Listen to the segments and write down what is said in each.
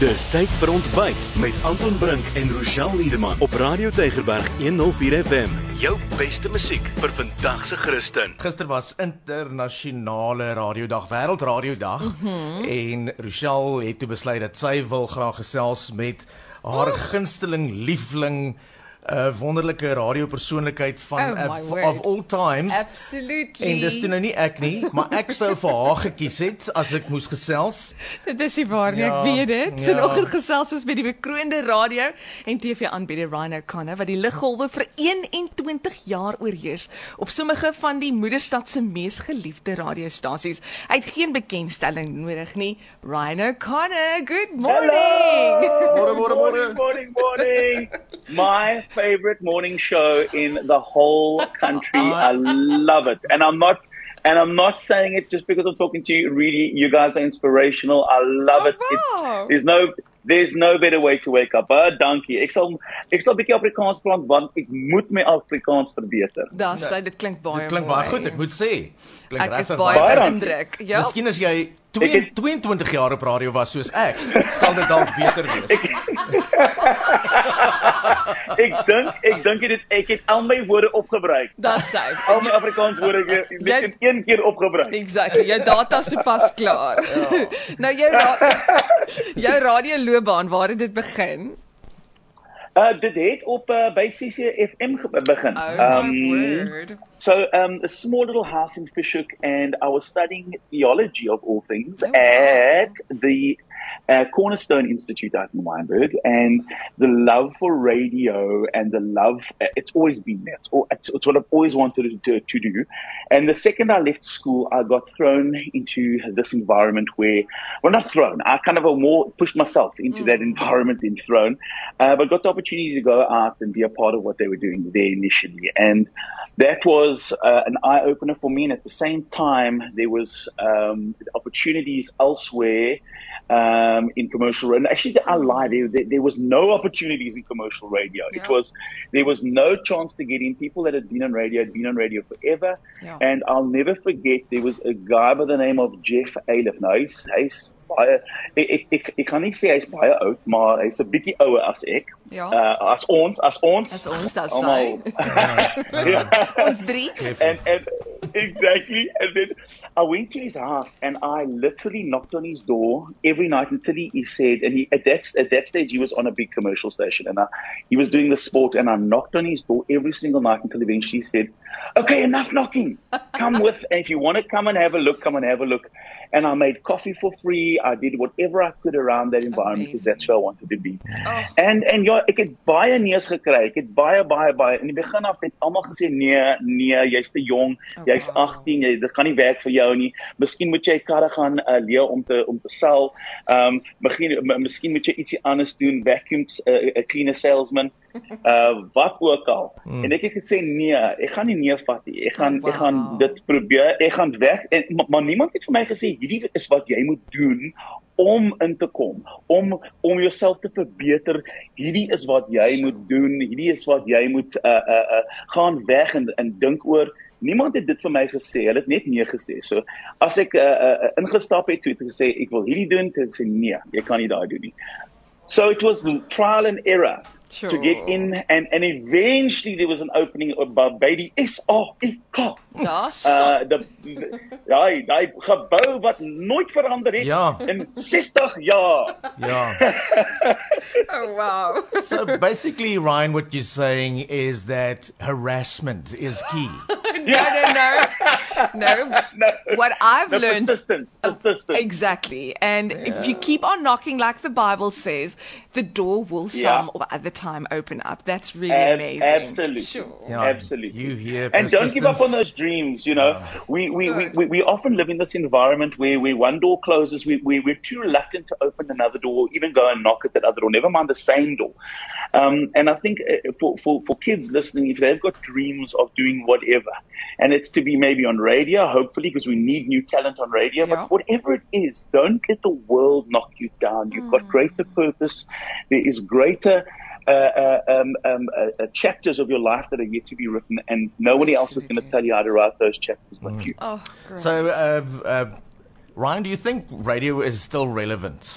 Dis tyd vir ontbyt met Anton Brink en Rochelle Liedeman op Radio Tygerberg 104 FM. Jou beste musiek vir vandag se Christen. Gister was internasionale radiodag, wêreldradiodag mm -hmm. en Rochelle het toe besluit dat sy wil graag gesels met haar oh. gunsteling liefling 'n uh, wonderlike radiopersoonlikheid van Oh, uh, of all times. Absolutely. En dis toe nou nie ek nie, maar ek sou vir haar gekies het as ek moes gesels. Dit is nie waar nie, Ja, ek weet dit. ja. Vanoggend gesels ons met die bekroonde radio en TV-aanbieder Ryan O'Connor wat die liggolwe vir 21 jaar oorheers op sommige van die moederstad se mees geliefde radiostasies. Hy het geen bekendstelling nodig nie. Ryan O'Connor, good morning. Môre môre môre. morning, morning. My favorite morning show in the whole country. I love it, and I'm not. And I'm not saying it just because I'm talking to you. Really, you guys are inspirational. I love it. It's there's no there's no better way to wake up. Uh, dankie. Ek sal ek sal 'n bietjie Afrikaans praat want ek moet my Afrikaans verbeter. Daar sê dit klink baie Dit klink mooi. baie goed, ek moet sê. Klink regtig baie Baie dankie. beïndruk. Ja. Miskien as jy Ek 2 het- 22 jaar op radio was soos ek, sal dit dalk beter wees. Ek dink ek dink dit ek het al my woorde opgebruik. Daar sê. Al my Afrikaans woorde ek het Jy- net in een keer opgebruik. Exactly. Jou data is sopas klaar. nou jou ra jou radioloopbaan, waar het dit begin? Uh dit het op uh, by CCFM begin. Oh word. So um, a small little house in Fishhook, and I was studying theology of all things Oh, wow. at the uh, Cornerstone Institute out in Wynberg. And the love for radio and the love, uh, it's always been there. It's, all, it's, it's what I've always wanted to, to, to do. And the second I left school, I got thrown into this environment where, well, not thrown, I kind of a more pushed myself into that environment than thrown. Uh, but got the opportunity to go out and be a part of what they were doing there initially. And that was uh, an eye opener for me. And at the same time, there was um, opportunities elsewhere um, Um, in commercial radio. Actually, I lied. Mm. There, there, there was no opportunities in commercial radio. Yeah. It was there was no chance to get in. People that had been on radio had been on radio forever. Yeah. And I'll never forget. There was a guy by the name of Jeff Aliff. Nou, hy's hy's baie ek ek ek, ek kan nie sê hy's baie oud, maar hy's 'n bietjie ouer as ek. Ja. Uh, as ons, as ons. As ons Almal- ja. Ons drie. and and exactly and then I went to his house and I literally knocked on his door every night until he, he said and he at that at that stage he was on a big commercial station and I, he was doing the sport and I knocked on his door every single night until eventually he said okay enough knocking come with and if you want to come and have a look come and have a look and I made coffee for free I did whatever I could around that environment because that's where I wanted to be Oh. En en ja, ek het baie neus gekry. Ek het baie baie baie in die begin af het almal gesê nee, nee, jy's te jong, Oh, jy's wow. 18, jy dit gaan nie werk vir jou nie. Miskien moet jy karre gaan uh, leer om te om te sel. Ehm um, miskien m- miskien moet jy ietsie anders doen, vacuums, 'n uh, 'n cleaner salesman. Uh wat ook al. Hmm. En ek het gesê nee, ek gaan nie nee vat nie. Ek gaan Oh, ek gaan wow. dit probeer. Ek gaan weg en maar, maar niemand het vir my gesê hierdie is wat jy moet doen om in te kom, om om jouself te verbeter. Hierdie is wat jy moet doen. Hierdie is wat jy moet uh uh, uh gaan weg en en dink oor. Niemand het dit vir my gesê. Hulle het net nee gesê. So as ek uh, uh ingestap het, toe het ek gesê ek wil hierdie doen, hulle gesê nee, jy kan nie daai doen nie. So it was trial and error Sure. to get in and and eventually there was an opening by Baby S O K. Daar sê. Uh die daai daai gebou wat nooit verander het Ja. in 60 jaar. Ja. Oh wow. So basically Ryan what you're saying is that harassment is key. no, no, no. No. No, What I've no, learned persistence, persistence. Exactly. And if you keep on knocking like the Bible says, the door will some Yeah. or other time open up. That's really Ab- amazing. absolutely. Sure. Yeah. Absolutely. You hear and don't give up on those dreams. You know, we, we, we, we, we often live in this environment where, where one door closes, we, we, we're too reluctant to open another door, even go and knock at that other door, never mind the same door. Um, and I think uh, for, for, for kids listening, if they've got dreams of doing whatever, and it's to be maybe on radio, hopefully, because we need new talent on radio, Yeah. but whatever it is, don't let the world knock you down. You've got greater purpose. There is greater uh, uh, um, um, uh, uh, chapters of your life that are yet to be written, and nobody else is going to tell you how to write those chapters but you. Oh, great. So uh, uh, Ryan, do you think radio is still relevant?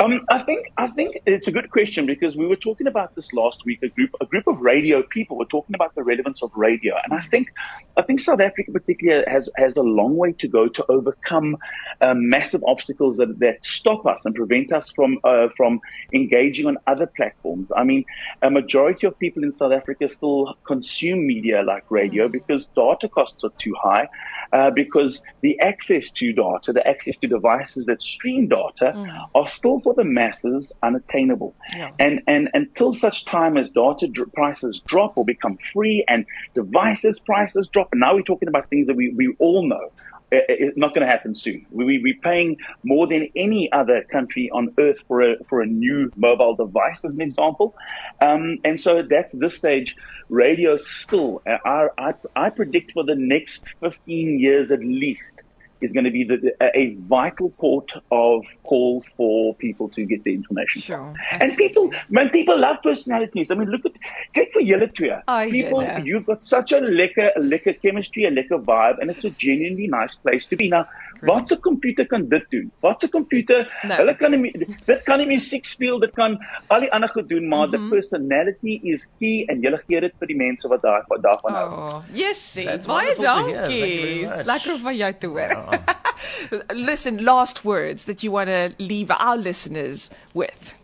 Um, I think I think it's a good question because we were talking about this last week. A group a group of radio people were talking about the relevance of radio, and I think I think South Africa particularly has has a long way to go to overcome uh, massive obstacles that, that stop us and prevent us from uh, from engaging on other platforms. I mean, a majority of people in South Africa still consume media like radio mm. because data costs are too high uh, because the access to data, the access to devices that stream data mm. are still for the masses unattainable. Yeah. And, and until such time as data dr- prices drop or become free and devices prices drop, and now we're talking about things that we, we all know Uh, uh, it's not going to happen soon. We, we're paying more than any other country on earth for a, for a new mobile device, as an example. Um, and so that's this stage. Radio still, uh, I, I, I predict for the next 15 years at least, is going to be the, a vital port of call for people to get the information. Sure. And people, man, people love personalities. I mean, look at, take for twee. Oh, people, you've got such a lekker, a lekker chemistry, a lekker vibe, and it's a genuinely nice place to be. Now, Wat 'n komputer kan dit doen? Wat 'n komputer, no. hulle kan nie dit kan nie musiek speel, dit kan al die ander goed doen, maar mm -hmm. the mhm. personality is key en jy gee dit vir die mense wat daar wat daarvan hou. Oh, yes, baie dankie. Lekker van jou te hoor. Listen, last words that you want to leave our listeners with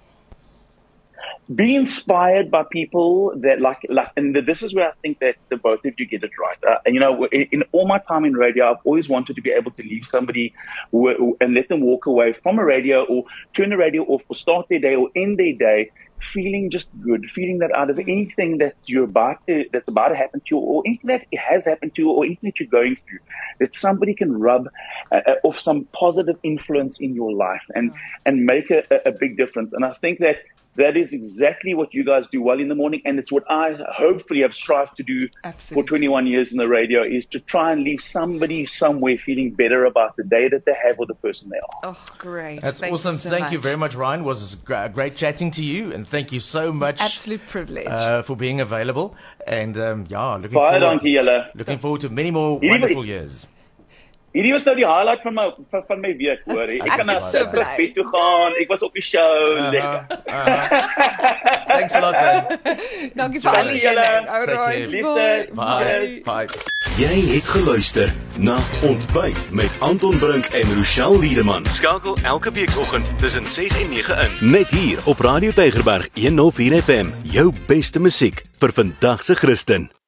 be inspired by people that like, like, and this is where I think that the both of you get it right. Uh, and you know, in, in, all my time in radio, I've always wanted to be able to leave somebody who, and let them walk away from a radio or turn the radio off or start their day or end their day feeling just good, feeling that out of anything that you're about to, that's about to happen to you or anything that has happened to you or anything that you're going through, that somebody can rub uh, uh off some positive influence in your life and, and make a, a big difference. And I think that that is exactly what you guys do well in the morning. And it's what I hopefully have strived to do Absolutely. for 21 years in the radio is to try and leave somebody somewhere feeling better about the day that they have or the person they are. Oh, great. That's thank awesome. You so thank much. you very much, Ryan. It was great chatting to you. And thank you so much. Absolute privilege. Uh, for being available. And um, yeah, looking forward, looking forward to many more wonderful years. Hierdie was nou die highlight van my van, van my week, hoor. Ek kan na so bed toe gaan. Ek was op die show. Uh -huh. Thanks a lot man. Dankie vir al julle. Alright. Bye. Bye. Jy het geluister na Ontbyt met Anton Brink en Rochelle Liedeman. Skakel elke weekoggend tussen 6 en 9 in. Net hier op Radio Tygerberg 104 FM. Jou beste musiek vir vandag se Christen.